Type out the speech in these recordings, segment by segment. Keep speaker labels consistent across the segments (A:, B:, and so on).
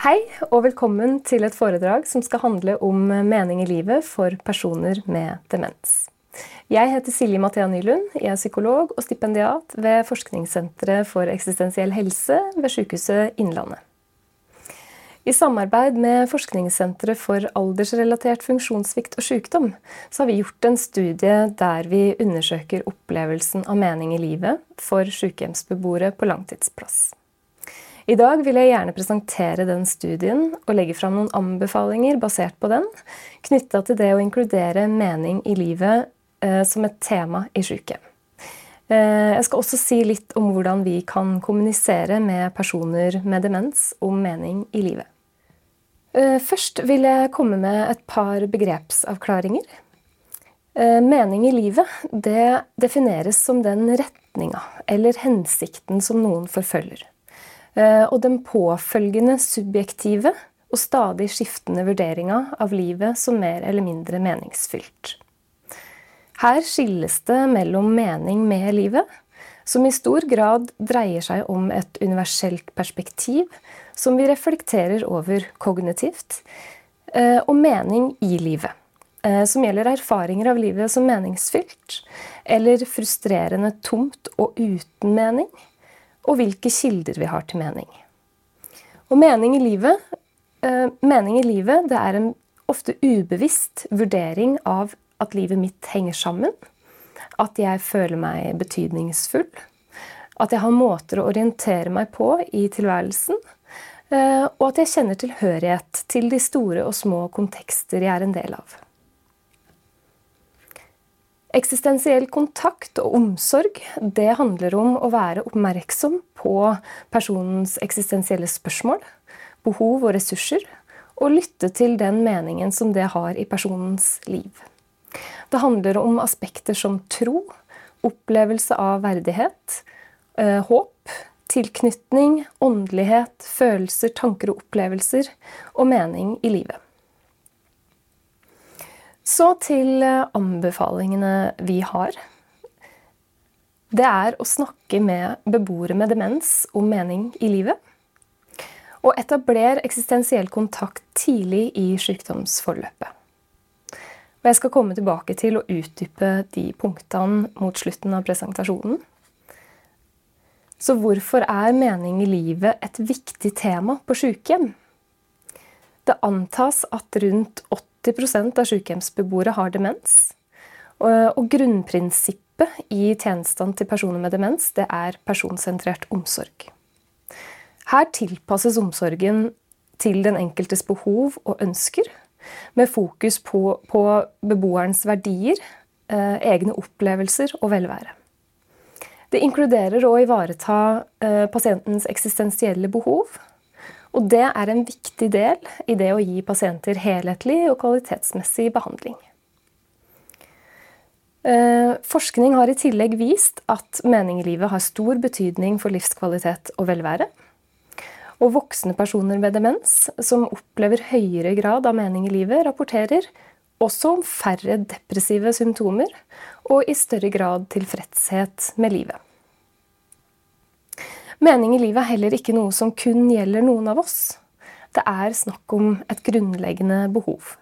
A: Hei og velkommen til et foredrag som skal handle om mening i livet for personer med demens. Jeg heter Silje Mathea Nylund. Jeg er psykolog og stipendiat ved Forskningssenteret for eksistensiell helse ved Sykehuset Innlandet. I samarbeid med Forskningssenteret for aldersrelatert funksjonssvikt og sykdom så har vi gjort en studie der vi undersøker opplevelsen av mening i livet for sykehjemsbeboere på langtidsplass. I dag vil jeg gjerne presentere den studien og legge fram noen anbefalinger basert på den, knytta til det å inkludere mening i livet eh, som et tema i sykehjem. Eh, jeg skal også si litt om hvordan vi kan kommunisere med personer med demens om mening i livet. Eh, først vil jeg komme med et par begrepsavklaringer. Eh, mening i livet det defineres som den retninga eller hensikten som noen forfølger. Eh, og den påfølgende subjektive og stadig skiftende vurderinga av livet som mer eller mindre meningsfylt. Her skilles det mellom mening med livet, som i stor grad dreier seg om et universelt perspektiv som vi reflekterer over kognitivt, eh, og mening i livet, eh, som gjelder erfaringer av livet som meningsfylt, eller frustrerende tomt og uten mening, og hvilke kilder vi har til mening. Og mening i livet, eh, mening i livet det er en ofte ubevisst vurdering av at livet mitt henger sammen. At jeg føler meg betydningsfull. At jeg har måter å orientere meg på i tilværelsen. Eh, og at jeg kjenner tilhørighet til de store og små kontekster jeg er en del av. Eksistensiell kontakt og omsorg det handler om å være oppmerksom på personens eksistensielle spørsmål, behov og ressurser, og lytte til den meningen som det har i personens liv. Det handler om aspekter som tro, opplevelse av verdighet, eh, håp, tilknytning, åndelighet, følelser, tanker og opplevelser, og mening i livet. Så til eh, anbefalingene vi har. Det er å snakke med beboere med demens om mening i livet. Og etablere eksistensiell kontakt tidlig i sykdomsforløpet. Og jeg skal komme tilbake til å utdype de punktene mot slutten av presentasjonen. Så hvorfor er mening i livet et viktig tema på sykehjem? Det antas at rundt 80 80% av sykehjemsbeboere har demens. Og grunnprinsippet i tjenestene til personer med demens det er personsentrert omsorg. Her tilpasses omsorgen til den enkeltes behov og ønsker, med fokus på, på beboerens verdier, eh, egne opplevelser og velvære. Det inkluderer å ivareta eh, pasientens eksistensielle behov og det er en viktig del i det å gi pasienter helhetlig og kvalitetsmessig behandling. Eh, forskning har i tillegg vist at mening i livet har stor betydning for livskvalitet og velvære. Og voksne personer med demens som opplever høyere grad av mening i livet, rapporterer også om færre depressive symptomer og i større grad tilfredshet med livet. Mening i livet er heller ikke noe som kun gjelder noen av oss. Det er snakk om et grunnleggende behov.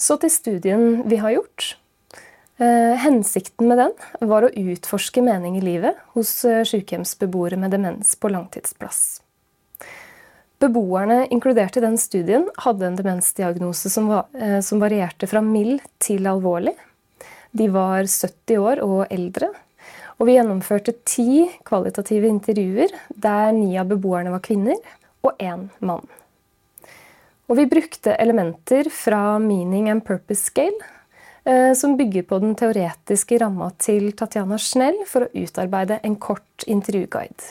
A: Så til studien vi har gjort. Eh, hensikten med den var å utforske mening i livet hos eh, sykehjemsbeboere med demens på langtidsplass. Beboerne inkludert i den studien hadde en demensdiagnose som, var, eh, som varierte fra mild til alvorlig. De var 70 år og eldre, og vi gjennomførte ti kvalitative intervjuer der ni av beboerne var kvinner og én mann. Og vi brukte elementer fra Meaning and Purpose Scale, eh, som bygger på den teoretiske ramma til Tatjana Schnell for å utarbeide en kort intervjuguide.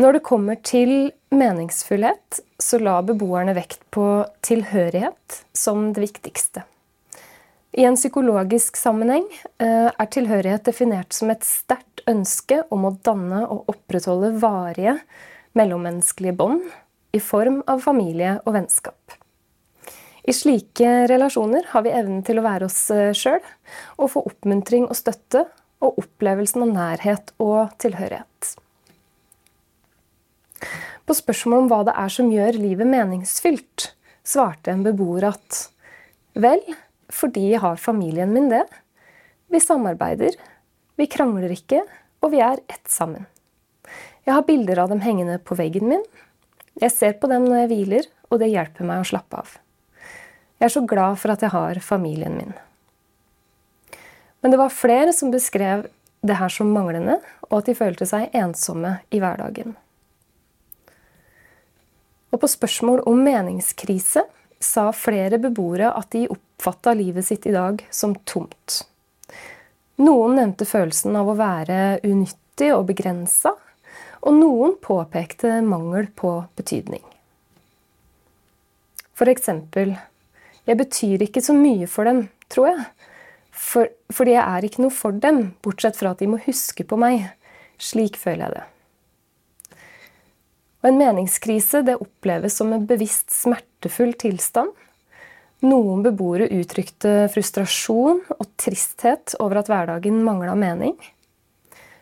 A: Når det kommer til meningsfullhet, så la beboerne vekt på tilhørighet som det viktigste. I en psykologisk sammenheng eh, er tilhørighet definert som et sterkt ønske om å danne og opprettholde varige mellommenneskelige bånd i form av familie og vennskap. I slike relasjoner har vi evnen til å være oss eh, sjøl og få oppmuntring og støtte og opplevelsen av nærhet og tilhørighet. På spørsmål om hva det er som gjør livet meningsfylt, svarte en beboer at vel, fordi jeg har familien min det. Vi samarbeider, vi krangler ikke, og vi er ett sammen. Jeg har bilder av dem hengende på veggen min. Jeg ser på dem når jeg hviler, og det hjelper meg å slappe av. Jeg er så glad for at jeg har familien min. Men det var flere som beskrev det her som manglende, og at de følte seg ensomme i hverdagen. Og på spørsmål om meningskrise sa flere beboere at de oppfatta livet sitt i dag som tomt. Noen nevnte følelsen av å være unyttig og begrensa, og noen påpekte mangel på betydning. For eksempel Jeg betyr ikke så mye for dem, tror jeg. For, fordi jeg er ikke noe for dem, bortsett fra at de må huske på meg. Slik føler jeg det. Og en meningskrise det oppleves som en bevisst smertefull tilstand. Noen beboere uttrykte frustrasjon og tristhet over at hverdagen mangla mening.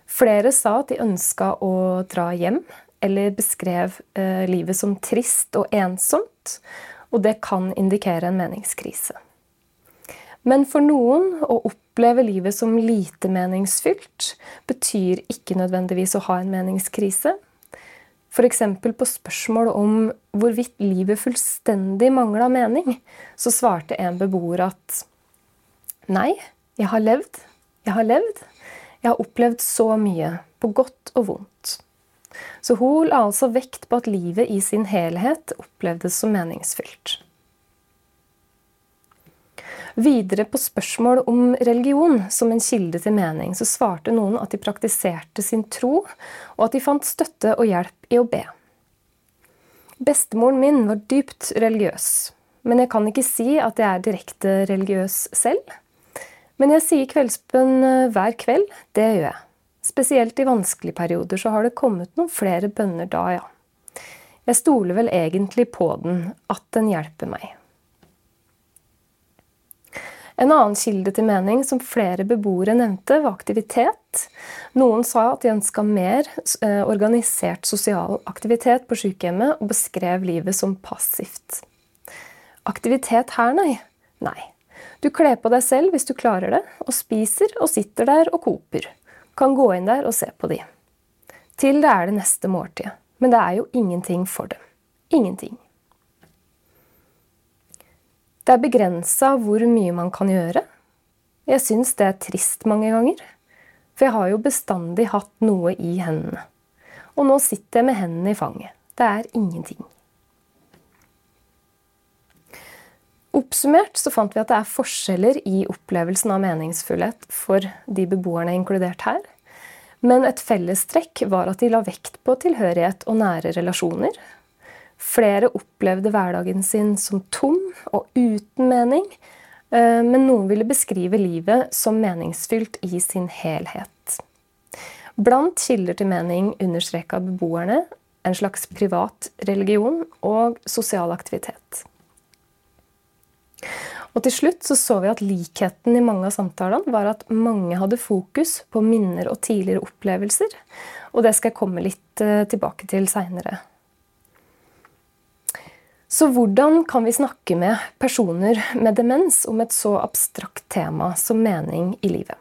A: Flere sa at de ønska å dra hjem, eller beskrev eh, livet som trist og ensomt. Og det kan indikere en meningskrise. Men for noen å oppleve livet som lite meningsfylt betyr ikke nødvendigvis å ha en meningskrise. F.eks. på spørsmål om hvorvidt livet fullstendig mangla mening, så svarte en beboer at nei, jeg har levd, jeg har levd. Jeg har opplevd så mye, på godt og vondt. Så hun la altså vekt på at livet i sin helhet opplevdes som meningsfylt. Videre på spørsmål om religion som en kilde til mening, så svarte noen at de praktiserte sin tro, og at de fant støtte og hjelp i å be. Bestemoren min var dypt religiøs, men jeg kan ikke si at jeg er direkte religiøs selv. Men jeg sier kveldsbønn eh, hver kveld. Det gjør jeg. Spesielt i vanskelige perioder så har det kommet noen flere bønner da, ja. Jeg stoler vel egentlig på den, at den hjelper meg. En annen kilde til mening som flere beboere nevnte, var aktivitet. Noen sa at de ønska mer eh, organisert sosial aktivitet på sykehjemmet, og beskrev livet som passivt. Aktivitet her, nei. Nei. Du kler på deg selv hvis du klarer det, og spiser og sitter der og koper. Kan gå inn der og se på de. Til det er det neste måltidet. Men det er jo ingenting for dem. Ingenting. Det er begrensa hvor mye man kan gjøre. Jeg syns det er trist mange ganger. For jeg har jo bestandig hatt noe i hendene. Og nå sitter jeg med hendene i fanget. Det er ingenting. Oppsummert så fant vi at det er forskjeller i opplevelsen av meningsfullhet for de beboerne inkludert her. Men et fellestrekk var at de la vekt på tilhørighet og nære relasjoner, Flere opplevde hverdagen sin som tom og uten mening, eh, men noen ville beskrive livet som meningsfylt i sin helhet. Blant kilder til mening understreka beboerne en slags privat religion og sosial aktivitet. Og til slutt så, så vi at likheten i mange av samtalene var at mange hadde fokus på minner og tidligere opplevelser. Og det skal jeg komme litt eh, tilbake til seinere. Så hvordan kan vi snakke med personer med demens om et så abstrakt tema som mening i livet?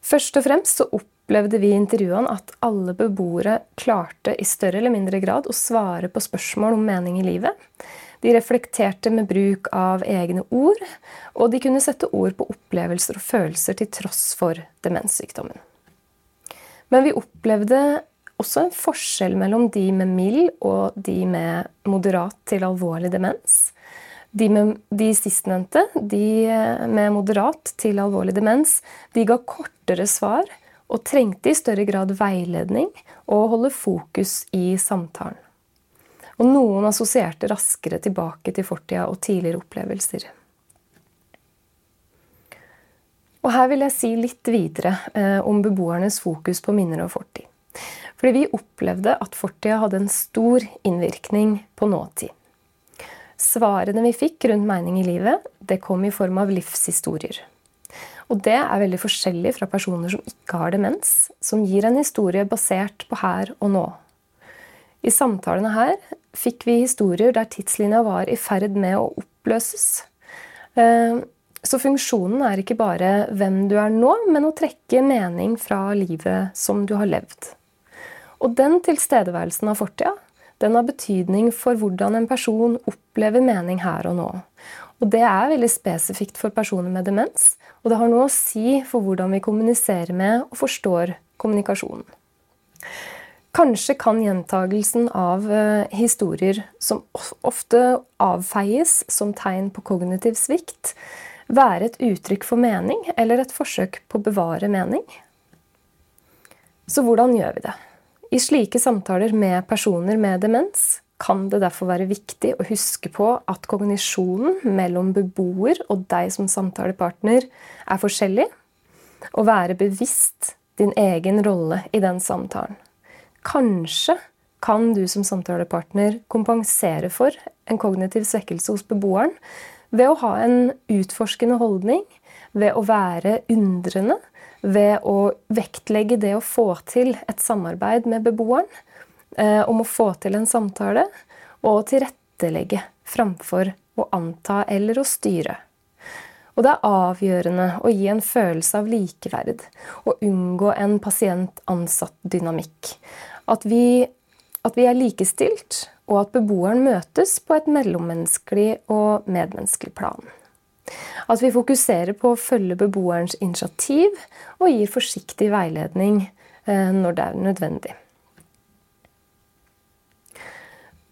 A: Først og fremst så opplevde vi i intervjuene at alle beboere klarte i større eller mindre grad å svare på spørsmål om mening i livet. De reflekterte med bruk av egne ord, og de kunne sette ord på opplevelser og følelser til tross for demenssykdommen. Men vi opplevde også en forskjell mellom de med mild og de med moderat til alvorlig demens. De, med, de sistnevnte, de med moderat til alvorlig demens, de ga kortere svar og trengte i større grad veiledning og holde fokus i samtalen. Og noen assosierte raskere tilbake til fortida og tidligere opplevelser. Og Her vil jeg si litt videre eh, om beboernes fokus på minner og fortid. Fordi vi opplevde at fortida hadde en stor innvirkning på nåtid. Svarene vi fikk rundt mening i livet, det kom i form av livshistorier. Og det er veldig forskjellig fra personer som ikke har demens, som gir en historie basert på her og nå. I samtalene her fikk vi historier der tidslinja var i ferd med å oppløses. Eh, så funksjonen er ikke bare hvem du er nå, men å trekke mening fra livet som du har levd. Og den tilstedeværelsen av fortida den har betydning for hvordan en person opplever mening her og nå. Og det er veldig spesifikt for personer med demens, og det har noe å si for hvordan vi kommuniserer med og forstår kommunikasjonen. Kanskje kan gjentagelsen av uh, historier som ofte avfeies som tegn på kognitiv svikt, være et uttrykk for mening eller et forsøk på å bevare mening. Så hvordan gjør vi det? I slike samtaler med personer med demens kan det derfor være viktig å huske på at kognisjonen mellom beboer og deg som samtalepartner er forskjellig, og være bevisst din egen rolle i den samtalen. Kanskje kan du som samtalepartner kompensere for en kognitiv svekkelse hos beboeren ved å ha en utforskende holdning, ved å være undrende, ved å vektlegge det å få til et samarbeid med beboeren, eh, om å få til en samtale, og å tilrettelegge framfor å anta eller å styre. Og det er avgjørende å gi en følelse av likeverd og unngå en pasient-ansatt-dynamikk. At, at, vi er likestilt, og at beboeren møtes på et mellommenneskelig og medmenneskelig plan. At vi fokuserer på å følge beboerens initiativ og gir forsiktig veiledning eh, når det er nødvendig.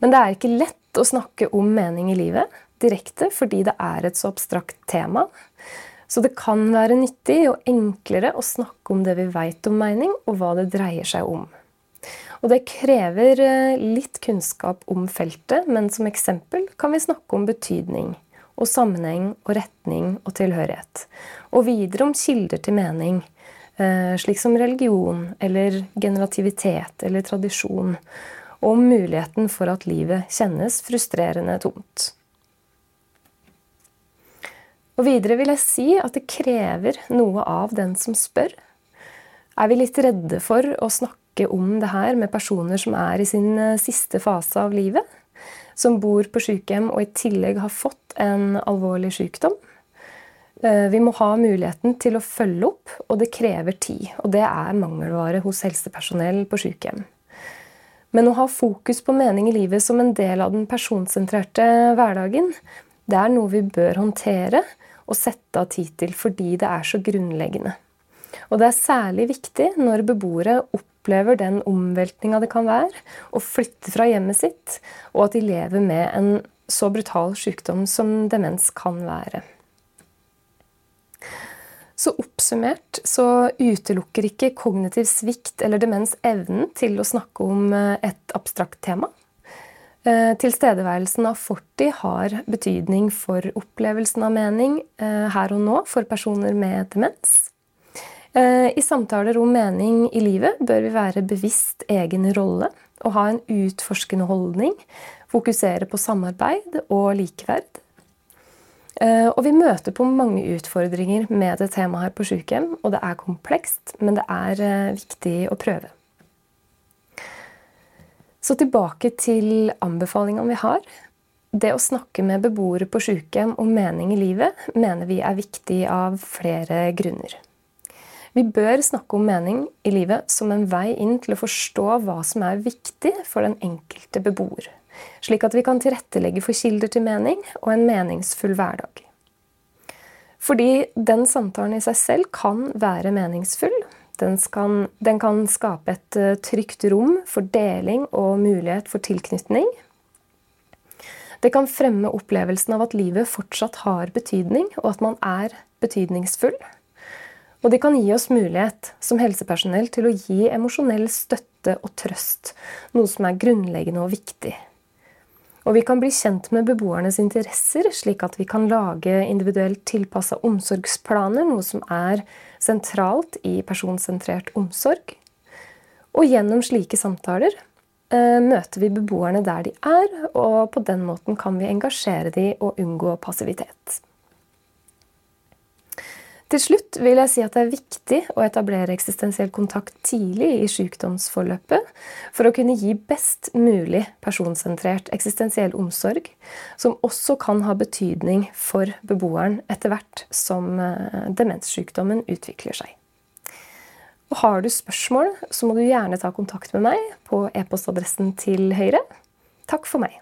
A: Men det er ikke lett å snakke om mening i livet direkte fordi det er et så abstrakt tema. Så det kan være nyttig og enklere å snakke om det vi veit om mening, og hva det dreier seg om. Og det krever eh, litt kunnskap om feltet, men som eksempel kan vi snakke om betydning og sammenheng og retning og tilhørighet. Og videre om kilder til mening, eh, slik som religion eller generativitet eller tradisjon. Og om muligheten for at livet kjennes frustrerende tomt. Og videre vil jeg si at det krever noe av den som spør. Er vi litt redde for å snakke om det her med personer som er i sin eh, siste fase av livet? som bor på sykehjem og i tillegg har fått en alvorlig sykdom. Eh, vi må ha muligheten til å følge opp, og det krever tid. Og det er mangelvare hos helsepersonell på sykehjem. Men å ha fokus på mening i livet som en del av den personsentrerte hverdagen, det er noe vi bør håndtere og sette av tid til fordi det er så grunnleggende. Og det er særlig viktig når beboere opplever den omveltninga det kan være å flytte fra hjemmet sitt, og at de lever med en så brutal sykdom som demens kan være. Så oppsummert så utelukker ikke kognitiv svikt eller demens evnen til å snakke om eh, et abstrakt tema. Eh, tilstedeværelsen av fortid har betydning for opplevelsen av mening eh, her og nå for personer med demens. I samtaler om mening i livet bør vi være bevisst egen rolle og ha en utforskende holdning. Fokusere på samarbeid og likeverd. Eh, og vi møter på mange utfordringer med det temaet her på sykehjem. Og det er komplekst, men det er eh, viktig å prøve. Så tilbake til anbefalingene vi har. Det å snakke med beboere på sykehjem om mening i livet mener vi er viktig av flere grunner. Vi bør snakke om mening i livet som en vei inn til å forstå hva som er viktig for den enkelte beboer. Slik at vi kan tilrettelegge for kilder til mening og en meningsfull hverdag. Fordi den samtalen i seg selv kan være meningsfull. Den, skal, den kan skape et eh, trygt rom for deling og mulighet for tilknytning. Det kan fremme opplevelsen av at livet fortsatt har betydning, og at man er betydningsfull. Og de kan gi oss mulighet som helsepersonell til å gi emosjonell støtte og trøst, noe som er grunnleggende og viktig. Og vi kan bli kjent med beboernes interesser, slik at vi kan lage individuelt tilpassa omsorgsplaner, noe som er sentralt i personsentrert omsorg. Og gjennom slike samtaler eh, møter vi beboerne der de er, og på den måten kan vi engasjere dem og unngå passivitet. Til slutt vil jeg si at det er viktig å etablere eksistensiell kontakt tidlig i sykdomsforløpet for å kunne gi best mulig personsentrert eksistensiell omsorg, som også kan ha betydning for beboeren etter hvert som eh, demenssykdommen utvikler seg. Og har du spørsmål, så må du gjerne ta kontakt med meg på e-postadressen til Høyre. Takk for meg.